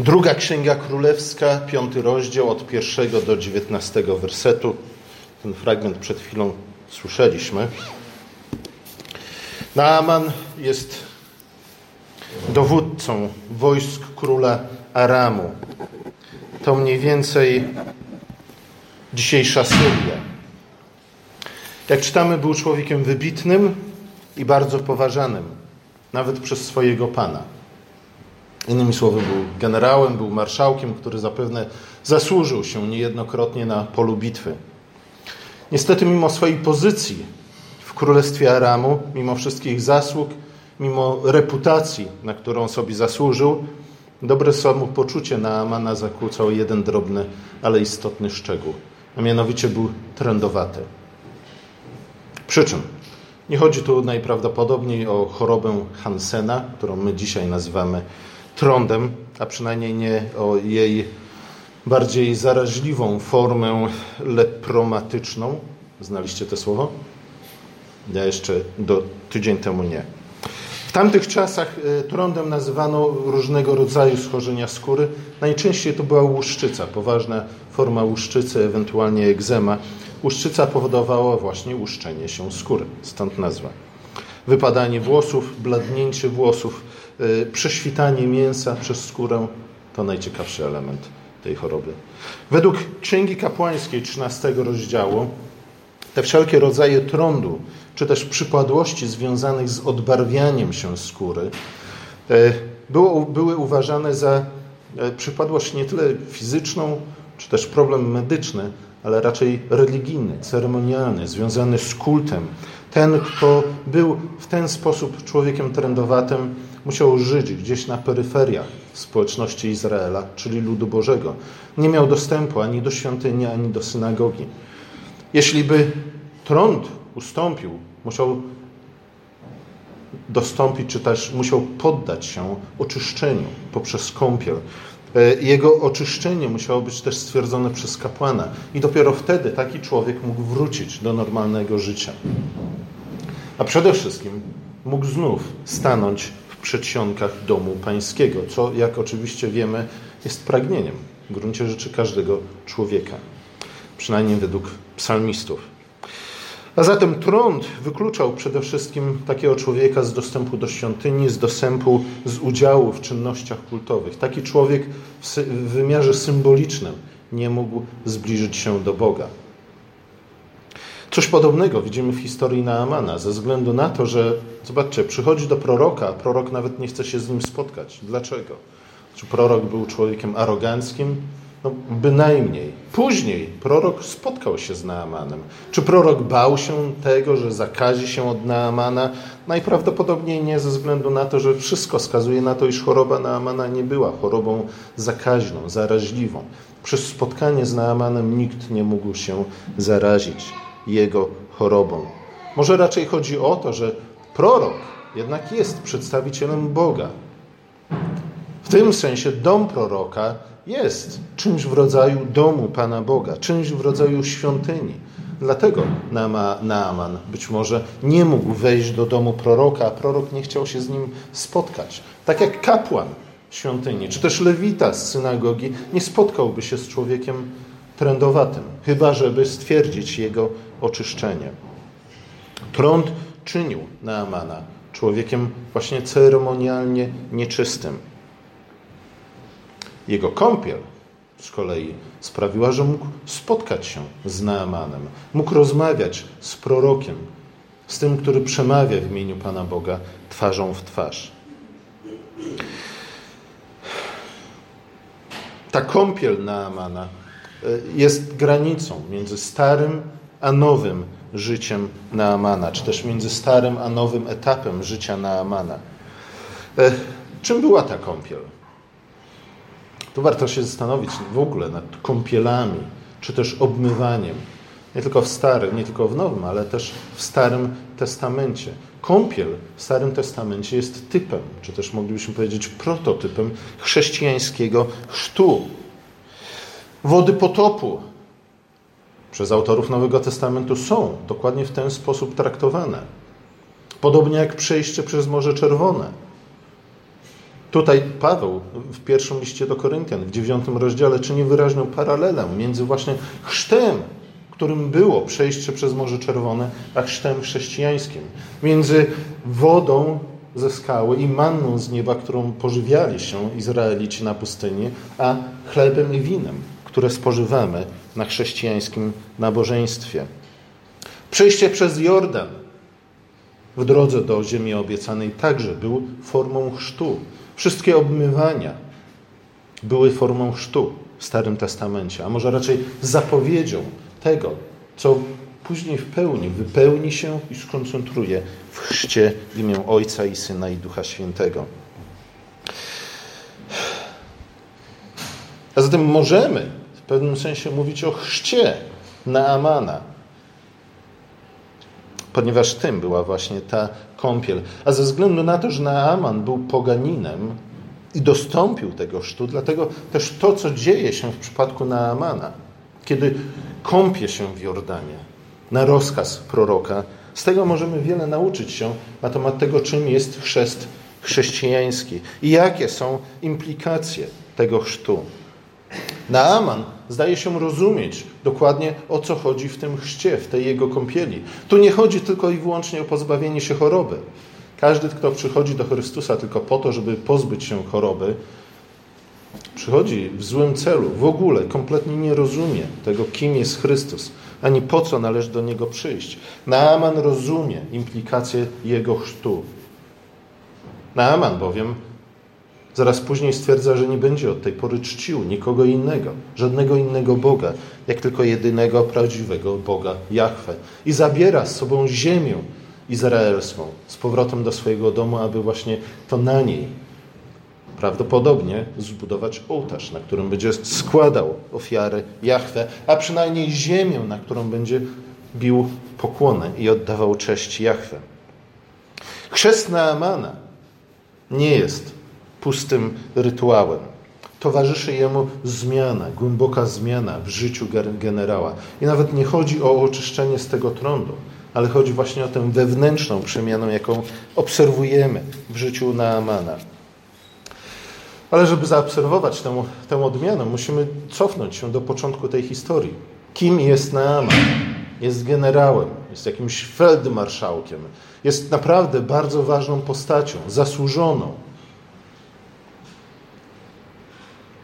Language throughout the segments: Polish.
Druga Księga Królewska, piąty rozdział od pierwszego do dziewiętnastego wersetu. Ten fragment przed chwilą słyszeliśmy. Naaman jest dowódcą wojsk króla Aramu. To mniej więcej dzisiejsza Syria. Jak czytamy, był człowiekiem wybitnym i bardzo poważanym, nawet przez swojego pana. Innymi słowy, był generałem, był marszałkiem, który zapewne zasłużył się niejednokrotnie na polu bitwy. Niestety, mimo swojej pozycji w królestwie Aramu, mimo wszystkich zasług, mimo reputacji, na którą sobie zasłużył, dobre samopoczucie Naamana zakłócał jeden drobny, ale istotny szczegół, a mianowicie był trendowaty. Przy czym nie chodzi tu najprawdopodobniej o chorobę Hansena, którą my dzisiaj nazywamy trądem, a przynajmniej nie o jej bardziej zaraźliwą formę lepromatyczną. Znaliście to słowo? Ja jeszcze do tydzień temu nie. W tamtych czasach e, trądem nazywano różnego rodzaju schorzenia skóry. Najczęściej to była łuszczyca, poważna forma łuszczycy, ewentualnie egzema. Łuszczyca powodowała właśnie łuszczenie się skóry, stąd nazwa. Wypadanie włosów, bladnięcie włosów, e, prześwitanie mięsa przez skórę to najciekawszy element tej choroby. Według Księgi Kapłańskiej 13 rozdziału te wszelkie rodzaje trądu, czy też przypadłości związanych z odbarwianiem się skóry, e, było, były uważane za e, przypadłość nie tyle fizyczną, czy też problem medyczny, ale raczej religijny, ceremonialny, związany z kultem. Ten, kto był w ten sposób człowiekiem trendowatym, musiał żyć gdzieś na peryferiach społeczności Izraela, czyli ludu Bożego. Nie miał dostępu ani do świątyni, ani do synagogi. Jeśli by trąd ustąpił, musiał dostąpić, czy też musiał poddać się oczyszczeniu poprzez kąpiel. E, jego oczyszczenie musiało być też stwierdzone przez kapłana, i dopiero wtedy taki człowiek mógł wrócić do normalnego życia. A przede wszystkim mógł znów stanąć w przedsionkach domu pańskiego, co, jak oczywiście wiemy, jest pragnieniem w gruncie rzeczy każdego człowieka, przynajmniej według psalmistów. A zatem trąd wykluczał przede wszystkim takiego człowieka z dostępu do świątyni, z dostępu z udziału w czynnościach kultowych. Taki człowiek w wymiarze symbolicznym nie mógł zbliżyć się do Boga. Coś podobnego widzimy w historii Naamana, ze względu na to, że, zobaczcie, przychodzi do proroka, a prorok nawet nie chce się z nim spotkać. Dlaczego? Czy prorok był człowiekiem aroganckim, no, bynajmniej. Później prorok spotkał się z Naamanem. Czy prorok bał się tego, że zakazi się od Naamana? Najprawdopodobniej nie, ze względu na to, że wszystko wskazuje na to, iż choroba Naamana nie była chorobą zakaźną, zaraźliwą. Przez spotkanie z Naamanem nikt nie mógł się zarazić jego chorobą. Może raczej chodzi o to, że prorok jednak jest przedstawicielem Boga. W tym sensie dom proroka jest czymś w rodzaju domu Pana Boga, czymś w rodzaju świątyni. Dlatego Naaman być może nie mógł wejść do domu proroka, a prorok nie chciał się z nim spotkać. Tak jak kapłan świątyni, czy też lewita z synagogi nie spotkałby się z człowiekiem trędowatym, chyba żeby stwierdzić jego oczyszczenie. Trąd czynił Naamana człowiekiem właśnie ceremonialnie nieczystym. Jego kąpiel z kolei sprawiła, że mógł spotkać się z Naamanem, mógł rozmawiać z prorokiem, z tym, który przemawia w imieniu Pana Boga twarzą w twarz. Ta kąpiel Naamana e, jest granicą między starym a nowym życiem Naamana, czy też między starym a nowym etapem życia Naamana. E, czym była ta kąpiel? Tu warto się zastanowić w ogóle nad kąpielami, czy też obmywaniem. Nie tylko w Starym, nie tylko w Nowym, ale też w Starym Testamencie. Kąpiel w Starym Testamencie jest typem, czy też moglibyśmy powiedzieć prototypem chrześcijańskiego chrztu. Wody potopu przez autorów Nowego Testamentu są dokładnie w ten sposób traktowane. Podobnie jak przejście przez Morze Czerwone Tutaj Paweł w pierwszym liście do Koryntian, w dziewiątym rozdziale, czyni wyraźną paralelę między właśnie chrztem, którym było przejście przez Morze Czerwone, a chrztem chrześcijańskim. Między wodą ze skały i manną z nieba, którą pożywiali się Izraelici na pustyni, a chlebem i winem, które spożywamy na chrześcijańskim nabożeństwie. Przejście przez Jordan w drodze do ziemi obiecanej także był formą chrztu. Wszystkie obmywania były formą chrztu w Starym Testamencie, a może raczej zapowiedzią tego, co później w pełni wypełni się i skoncentruje w chrzcie w imię Ojca i Syna i Ducha Świętego. A zatem możemy pewnym sensie mówić o chrzcie Naamana, ponieważ tym była właśnie ta kąpiel. A ze względu na to, że Naaman był poganinem i dostąpił tego chrztu, dlatego też to, co dzieje się w przypadku Naamana, kiedy kąpie się w Jordanie na rozkaz proroka, z tego możemy wiele nauczyć się na temat tego, czym jest chrzest chrześcijański i jakie są implikacje tego chrztu. Naaman zdaje się rozumieć dokładnie o co chodzi w tym chrzcie, w tej jego kąpieli. Tu nie chodzi tylko i wyłącznie o pozbawienie się choroby. Każdy, kto przychodzi do Chrystusa tylko po to, żeby pozbyć się choroby, przychodzi w złym celu, w ogóle kompletnie nie rozumie tego, kim jest Chrystus, ani po co należy do Niego przyjść. Naaman rozumie implikacje Jego chrztu. Naaman bowiem Zaraz później stwierdza, że nie będzie od tej pory czcił nikogo innego, żadnego innego Boga, jak tylko jedynego prawdziwego Boga Jahwe. I zabiera z sobą ziemię izraelską z powrotem do swojego domu, aby właśnie to na niej prawdopodobnie zbudować ołtarz, na którym będzie składał ofiary Jahwe, a przynajmniej ziemię, na którą będzie bił pokłony i oddawał cześć Jahwe. Chrzest Naamana nie jest pustym rytuałem. Towarzyszy jemu zmiana, głęboka zmiana w życiu generała. I nawet nie chodzi o oczyszczenie z tego trądu, ale chodzi właśnie o tę wewnętrzną przemianę, jaką obserwujemy w życiu Naamana. Ale żeby zaobserwować tę, tę odmianę, musimy cofnąć się do początku tej historii. Kim jest Naaman? Jest generałem, jest jakimś feldmarszałkiem, jest naprawdę bardzo ważną postacią, zasłużoną,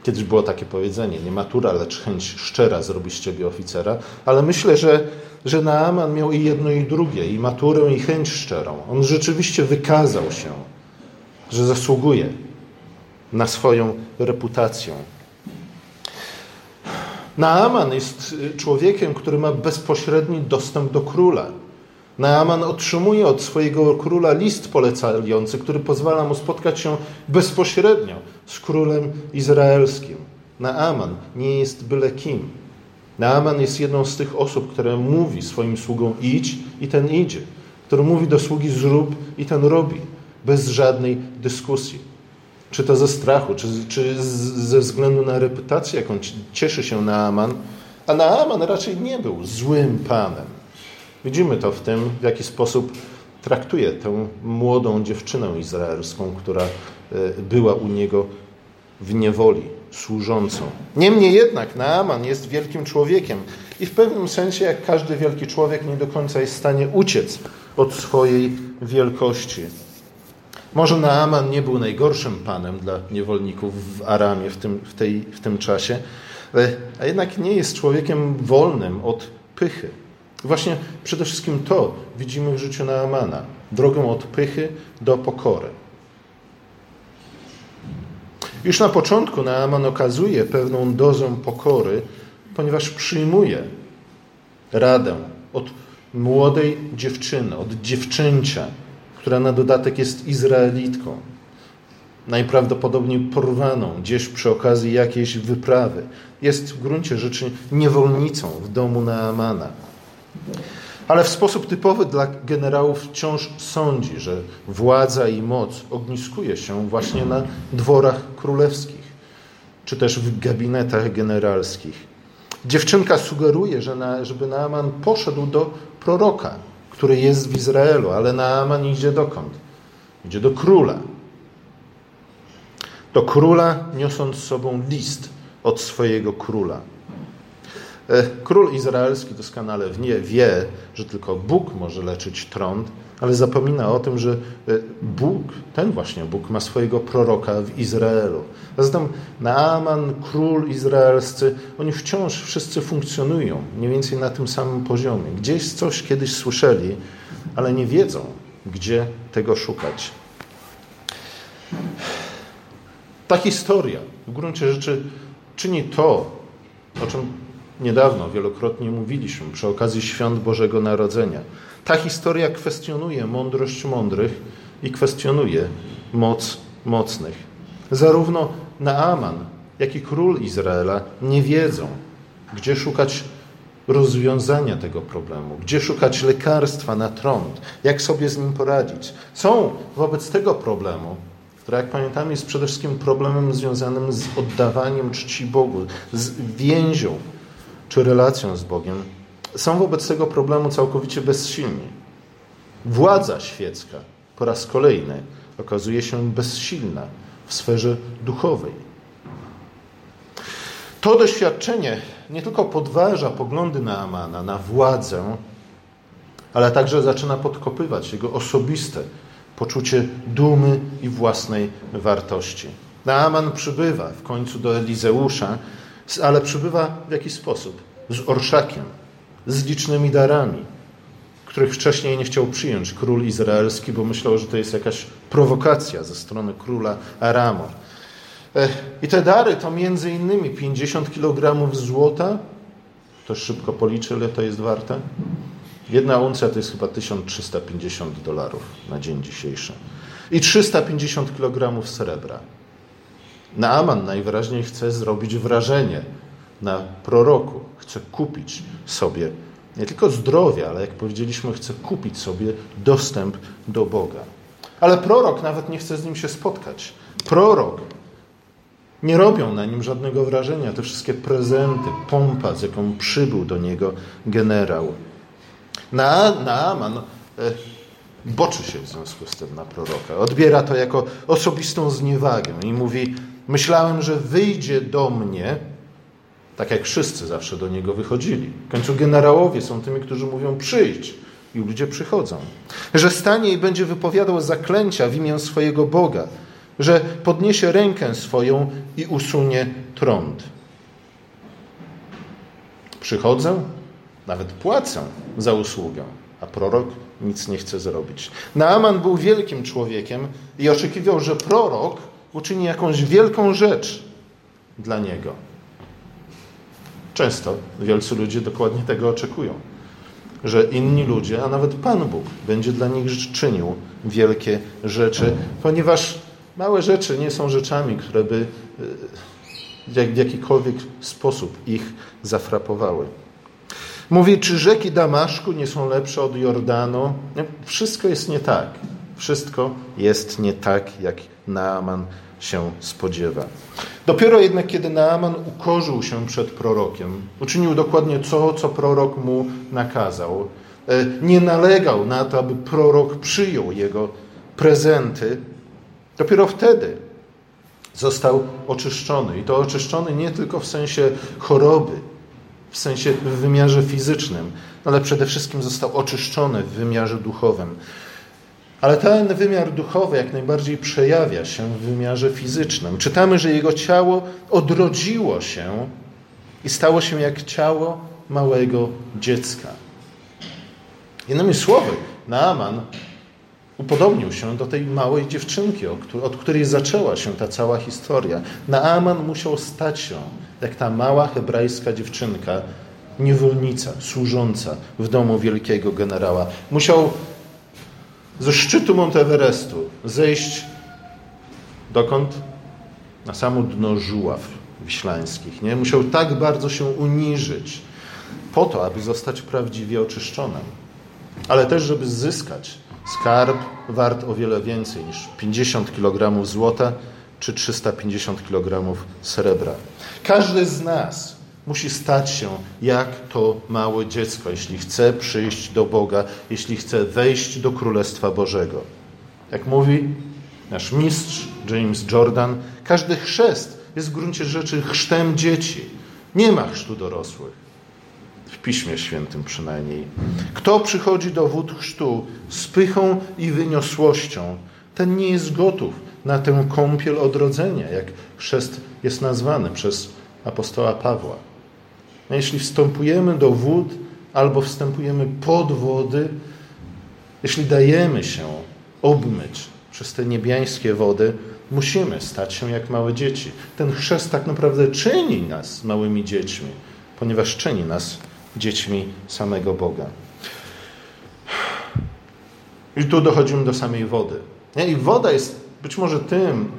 Kiedyś było takie powiedzenie, nie matura, lecz chęć szczera zrobi z ciebie oficera, ale myślę, że, że Naaman miał i jedno i drugie, i maturę, i chęć szczerą. On rzeczywiście wykazał się, że zasługuje na swoją reputację. Naaman jest człowiekiem, który ma bezpośredni dostęp do króla. Naaman otrzymuje od swojego króla list polecający, który pozwala mu spotkać się bezpośrednio z królem izraelskim. Naaman nie jest byle kim. Naaman jest jedną z tych osób, które mówi swoim sługom idź i ten idzie. Który mówi do sługi zrób i ten robi. Bez żadnej dyskusji. Czy to ze strachu, czy, czy ze względu na reputację, jaką cieszy się Naaman. A Naaman raczej nie był złym panem. Widzimy to w tym, w jaki sposób traktuje tę młodą dziewczynę izraelską, która e, była u niego w niewoli, służącą. Niemniej jednak Naaman jest wielkim człowiekiem i w pewnym sensie, jak każdy wielki człowiek, nie do końca jest w stanie uciec od swojej wielkości. Może Naaman nie był najgorszym panem dla niewolników w Aramie w tym, w tej, w tym czasie, a jednak nie jest człowiekiem wolnym od pychy. Właśnie przede wszystkim to widzimy w życiu Naamana. Drogą od pychy do pokory. Już na początku Naaman okazuje pewną dozę pokory, ponieważ przyjmuje radę od młodej dziewczyny, od dziewczęcia, która na dodatek jest Izraelitką, najprawdopodobniej porwaną gdzieś przy okazji jakiejś wyprawy. Jest w gruncie rzeczy niewolnicą w domu Naamana. Ale w sposób typowy dla generałów wciąż sądzi, że władza i moc ogniskuje się właśnie na dworach królewskich, czy też w gabinetach generalskich. Dziewczynka sugeruje, że na, żeby Naaman poszedł do proroka, który jest w Izraelu, ale Naaman idzie dokąd? Idzie do króla. do króla, niosąc z sobą list od swojego króla. E, król izraelski doskonale wie, wie, że tylko Bóg może leczyć trąd, ale zapomina o tym, że e, Bóg, ten właśnie Bóg, ma swojego proroka w Izraelu. A zatem Naaman, król izraelscy, oni wciąż wszyscy funkcjonują mniej więcej na tym samym poziomie. Gdzieś coś kiedyś słyszeli, ale nie wiedzą, gdzie tego szukać. Ta historia w gruncie rzeczy czyni to, o czym niedawno wielokrotnie mówiliśmy przy okazji świąt Bożego Narodzenia. Ta historia kwestionuje mądrość mądrych i kwestionuje moc mocnych. Zarówno Naaman, jak i król Izraela nie wiedzą, gdzie szukać rozwiązania tego problemu, gdzie szukać lekarstwa na trąd, jak sobie z nim poradzić. Są wobec tego problemu, który, jak pamiętamy, jest przede wszystkim problemem związanym z oddawaniem czci Bogu, z więzią czy relacją z Bogiem, są wobec tego problemu całkowicie bezsilni. Władza świecka po raz kolejny okazuje się bezsilna w sferze duchowej. To doświadczenie nie tylko podważa poglądy na Amana, na władzę, ale także zaczyna podkopywać jego osobiste poczucie dumy i własnej wartości. Naaman przybywa w końcu do Elizeusza, ale przybywa w jakiś sposób? Z orszakiem, z licznymi darami, których wcześniej nie chciał przyjąć król izraelski, bo myślał, że to jest jakaś prowokacja ze strony króla Aramu. E, I te dary to między innymi 50 kg złota. Ktoś szybko policzy, ile to jest warte? Jedna uncja to jest chyba 1350 dolarów na dzień dzisiejszy. I 350 kg srebra. Naaman najwyraźniej chce zrobić wrażenie na proroku. Chce kupić sobie nie tylko zdrowie, ale jak powiedzieliśmy, chce kupić sobie dostęp do Boga. Ale prorok nawet nie chce z nim się spotkać. Prorok nie robią na nim żadnego wrażenia te wszystkie prezenty, pompa, z jaką przybył do niego generał. Na, Naaman e, boczy się w związku z tym na proroka. Odbiera to jako osobistą zniewagę i mówi: Myślałem, że wyjdzie do mnie, tak jak wszyscy zawsze do niego wychodzili. W końcu generałowie są tymi, którzy mówią: Przyjdź. I ludzie przychodzą. Że stanie i będzie wypowiadał zaklęcia w imię swojego Boga. Że podniesie rękę swoją i usunie trąd. Przychodzę, nawet płacę za usługę, a prorok nic nie chce zrobić. Naaman był wielkim człowiekiem i oczekiwał, że prorok uczyni jakąś wielką rzecz dla niego. Często wielcy ludzie dokładnie tego oczekują, że inni ludzie, a nawet Pan Bóg będzie dla nich czynił wielkie rzeczy, ponieważ małe rzeczy nie są rzeczami, które by e, w jakikolwiek sposób ich zafrapowały. Mówi, czy rzeki Damaszku nie są lepsze od Jordanu? Wszystko jest nie tak. Wszystko jest nie tak, jak Naaman się spodziewa. Dopiero jednak, kiedy Naaman ukorzył się przed prorokiem, uczynił dokładnie to, co prorok mu nakazał, e, nie nalegał na to, aby prorok przyjął jego prezenty, dopiero wtedy został oczyszczony. I to oczyszczony nie tylko w sensie choroby, w sensie w wymiarze fizycznym, ale przede wszystkim został oczyszczony w wymiarze duchowym. Ale ten wymiar duchowy jak najbardziej przejawia się w wymiarze fizycznym. Czytamy, że jego ciało odrodziło się i stało się jak ciało małego dziecka. Innymi słowy, Naaman upodobnił się do tej małej dziewczynki, od której zaczęła się ta cała historia. Naaman musiał stać się jak ta mała hebrajska dziewczynka, niewolnica, służąca w domu wielkiego generała. Musiał ze szczytu Monteverestu zejść dokąd? Na samo dno żuław wiślańskich. Nie? Musiał tak bardzo się uniżyć po to, aby zostać prawdziwie oczyszczonym, ale też, żeby zyskać skarb wart o wiele więcej niż 50 kg złota czy 350 kg srebra. Każdy z nas musi stać się jak to małe dziecko, jeśli chce przyjść do Boga, jeśli chce wejść do Królestwa Bożego. Jak mówi nasz mistrz James Jordan, każdy chrzest jest w gruncie rzeczy chrztem dzieci. Nie ma chrztu dorosłych. W Piśmie Świętym przynajmniej. Kto przychodzi do wód chrztu z pychą i wyniosłością, ten nie jest gotów na tę kąpiel odrodzenia, jak chrzest jest nazwany przez apostoła Pawła. A jeśli wstępujemy do wód albo wstępujemy pod wody, jeśli dajemy się obmyć przez te niebiańskie wody, musimy stać się jak małe dzieci. Ten chrzest tak naprawdę czyni nas małymi dziećmi, ponieważ czyni nas dziećmi samego Boga. I tu dochodzimy do samej wody. I woda jest być może tym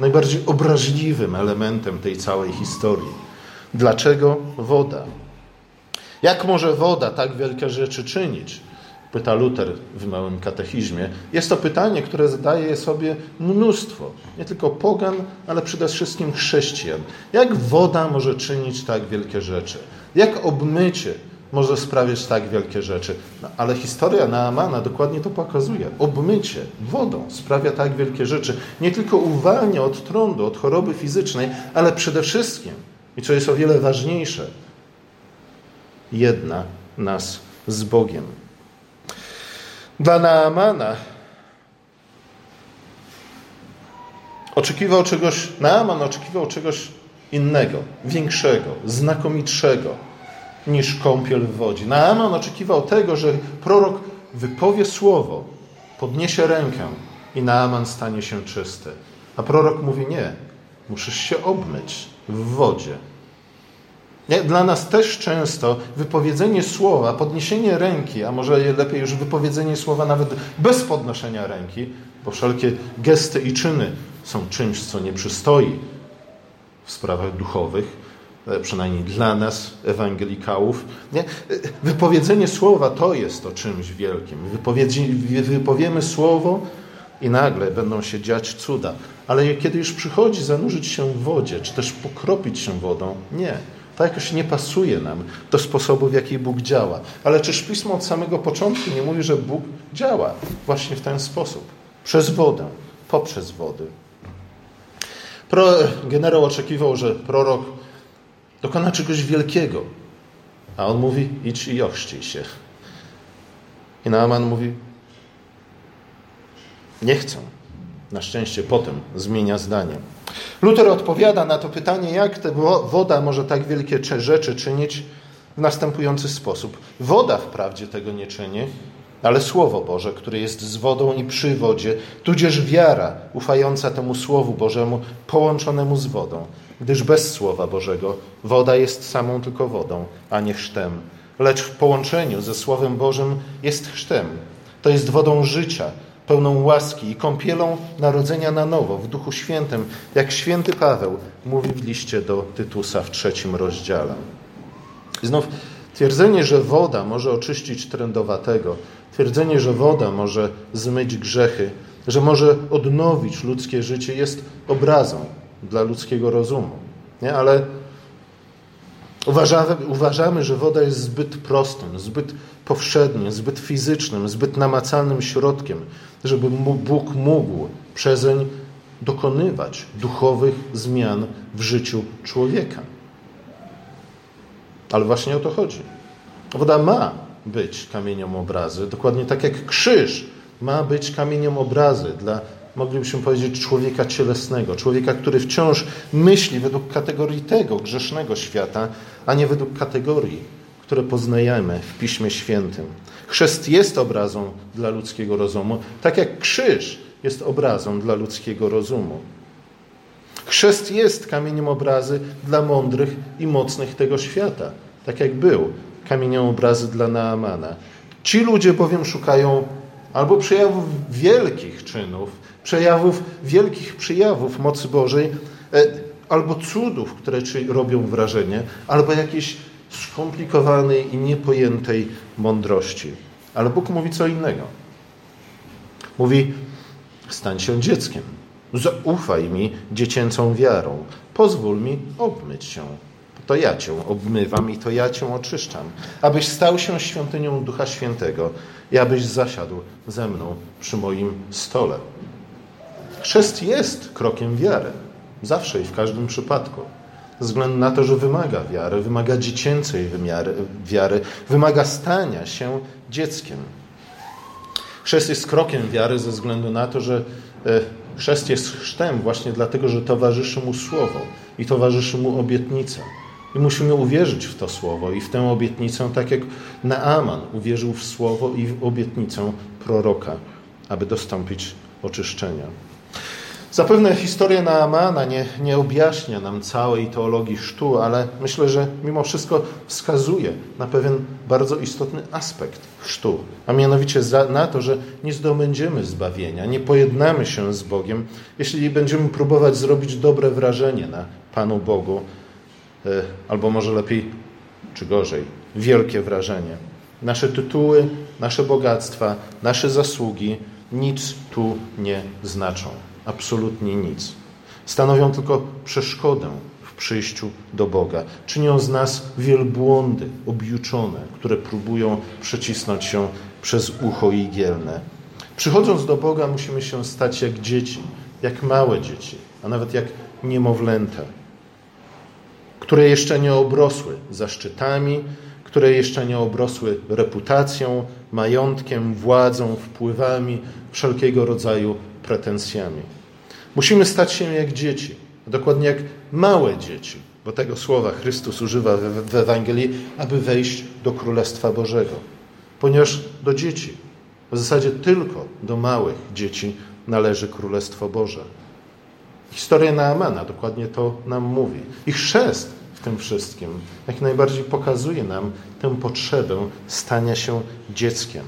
najbardziej obraźliwym elementem tej całej historii. Dlaczego woda? Jak może woda tak wielkie rzeczy czynić? Pyta Luther w małym katechizmie. Jest to pytanie, które zadaje sobie mnóstwo, nie tylko pogan, ale przede wszystkim chrześcijan. Jak woda może czynić tak wielkie rzeczy? Jak obmycie może sprawiać tak wielkie rzeczy? No, ale historia Naamana dokładnie to pokazuje. Obmycie wodą sprawia tak wielkie rzeczy. Nie tylko uwalnia od trądu, od choroby fizycznej, ale przede wszystkim i co jest o wiele ważniejsze, jedna nas z Bogiem. Dla Naamana oczekiwał czegoś, Naaman oczekiwał czegoś innego, większego, znakomitszego niż kąpiel w wodzie. Naaman oczekiwał tego, że prorok wypowie słowo, podniesie rękę i Naaman stanie się czysty. A prorok mówi nie, musisz się obmyć w wodzie. Dla nas też często wypowiedzenie słowa, podniesienie ręki, a może lepiej już wypowiedzenie słowa nawet bez podnoszenia ręki, bo wszelkie gesty i czyny są czymś, co nie przystoi w sprawach duchowych, e, przynajmniej dla nas, ewangelikałów. Nie? Wypowiedzenie słowa to jest to czymś wielkim. Wypowiemy słowo i nagle będą się dziać cuda. Ale kiedy już przychodzi zanurzyć się w wodzie, czy też pokropić się wodą, nie. To jakoś nie pasuje nam do sposobu, w jaki Bóg działa. Ale czyż Pismo od samego początku nie mówi, że Bóg działa właśnie w ten sposób? Przez wodę, poprzez wody. Pro, generał oczekiwał, że prorok dokona czegoś wielkiego. A on mówi, idź i ochrzcij się. I Naaman mówi, nie chcę. Na szczęście potem zmienia zdanie. Luther odpowiada na to pytanie, jak ta woda może tak wielkie rzeczy czynić w następujący sposób. Woda wprawdzie tego nie czyni, ale Słowo Boże, które jest z wodą i przy wodzie, tudzież wiara ufająca temu Słowu Bożemu połączonemu z wodą, gdyż bez Słowa Bożego woda jest samą tylko wodą, a nie chrztem. Lecz w połączeniu ze Słowem Bożym jest chrztem. To jest wodą życia, pełną łaski i kąpielą narodzenia na nowo w Duchu Świętym, jak święty Paweł mówi w liście do Tytusa w trzecim rozdziale. I znów twierdzenie, że woda może oczyścić trędowatego, twierdzenie, że woda może zmyć grzechy, że może odnowić ludzkie życie, jest obrazą dla ludzkiego rozumu. Nie? Ale Uważamy, uważamy, że woda jest zbyt prostym, zbyt powszednim, zbyt fizycznym, zbyt namacalnym środkiem, żeby Bóg mógł przezeń dokonywać duchowych zmian w życiu człowieka. Ale właśnie o to chodzi. Woda ma być kamieniem obrazy, dokładnie tak jak krzyż ma być kamieniem obrazy dla moglibyśmy powiedzieć, człowieka cielesnego, człowieka, który wciąż myśli według kategorii tego grzesznego świata, a nie według kategorii, które poznajemy w Piśmie Świętym. Chrzest jest obrazą dla ludzkiego rozumu, tak jak krzyż jest obrazą dla ludzkiego rozumu. Chrzest jest kamieniem obrazy dla mądrych i mocnych tego świata, tak jak był kamieniem obrazy dla Naamana. Ci ludzie bowiem szukają albo przejawów wielkich czynów, przejawów, wielkich przejawów mocy Bożej, e, albo cudów, które robią wrażenie, albo jakiejś skomplikowanej i niepojętej mądrości. Ale Bóg mówi co innego. Mówi: stań się dzieckiem, zaufaj mi dziecięcą wiarą, pozwól mi obmyć się. To ja cię obmywam i to ja cię oczyszczam, abyś stał się świątynią Ducha Świętego i abyś zasiadł ze mną przy moim stole. Chrzest jest krokiem wiary. Zawsze i w każdym przypadku. Ze względu na to, że wymaga wiary, wymaga dziecięcej wymiary, wiary, wymaga stania się dzieckiem. Chrzest jest krokiem wiary ze względu na to, że e, chrzest jest chrztem właśnie dlatego, że towarzyszy mu słowo i towarzyszy mu obietnica. I musimy uwierzyć w to słowo i w tę obietnicę, tak jak Naaman uwierzył w słowo i w obietnicę proroka, aby dostąpić oczyszczenia. Zapewne historia Naamana nie, nie objaśnia nam całej teologii chrztu, ale myślę, że mimo wszystko wskazuje na pewien bardzo istotny aspekt chrztu, a mianowicie za, na to, że nie zdobędziemy zbawienia, nie pojednamy się z Bogiem, jeśli będziemy próbować zrobić dobre wrażenie na Panu Bogu, e, albo może lepiej, czy gorzej, wielkie wrażenie. Nasze tytuły, nasze bogactwa, nasze zasługi nic tu nie znaczą absolutnie nic. Stanowią tylko przeszkodę w przyjściu do Boga. Czynią z nas wielbłądy objuczone, które próbują przecisnąć się przez ucho igielne. Przychodząc do Boga musimy się stać jak dzieci, jak małe dzieci, a nawet jak niemowlęta, które jeszcze nie obrosły zaszczytami, które jeszcze nie obrosły reputacją, majątkiem, władzą, wpływami, wszelkiego rodzaju pretensjami. Musimy stać się jak dzieci, dokładnie jak małe dzieci, bo tego słowa Chrystus używa w Ewangelii, aby wejść do Królestwa Bożego. Ponieważ do dzieci, w zasadzie tylko do małych dzieci należy Królestwo Boże. Historia Naamana dokładnie to nam mówi. I chrzest w tym wszystkim jak najbardziej pokazuje nam tę potrzebę stania się dzieckiem.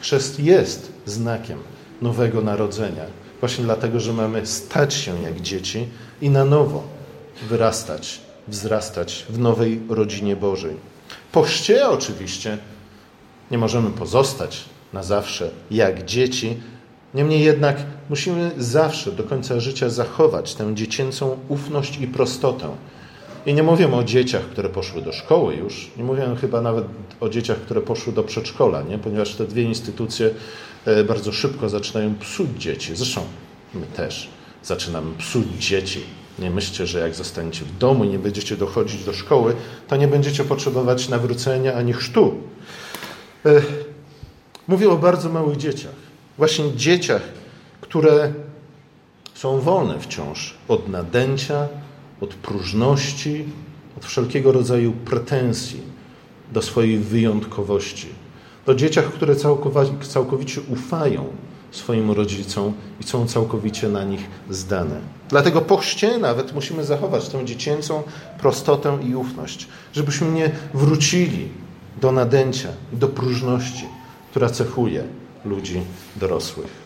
Chrzest jest znakiem nowego narodzenia. Właśnie dlatego, że mamy stać się jak dzieci i na nowo wyrastać, wzrastać w nowej rodzinie Bożej. Po chrzcie oczywiście nie możemy pozostać na zawsze jak dzieci, niemniej jednak musimy zawsze do końca życia zachować tę dziecięcą ufność i prostotę. I nie mówię o dzieciach, które poszły do szkoły już, nie mówię chyba nawet o dzieciach, które poszły do przedszkola, nie? ponieważ te dwie instytucje bardzo szybko zaczynają psuć dzieci. Zresztą my też zaczynamy psuć dzieci. Nie myślcie, że jak zostaniecie w domu i nie będziecie dochodzić do szkoły, to nie będziecie potrzebować nawrócenia ani chrztu. E, mówię o bardzo małych dzieciach. Właśnie dzieciach, które są wolne wciąż od nadęcia, od próżności, od wszelkiego rodzaju pretensji do swojej wyjątkowości o dzieciach, które całkowicie ufają swoim rodzicom i są całkowicie na nich zdane. Dlatego po chrzcie nawet musimy zachować tę dziecięcą prostotę i ufność, żebyśmy nie wrócili do nadęcia i do próżności, która cechuje ludzi dorosłych.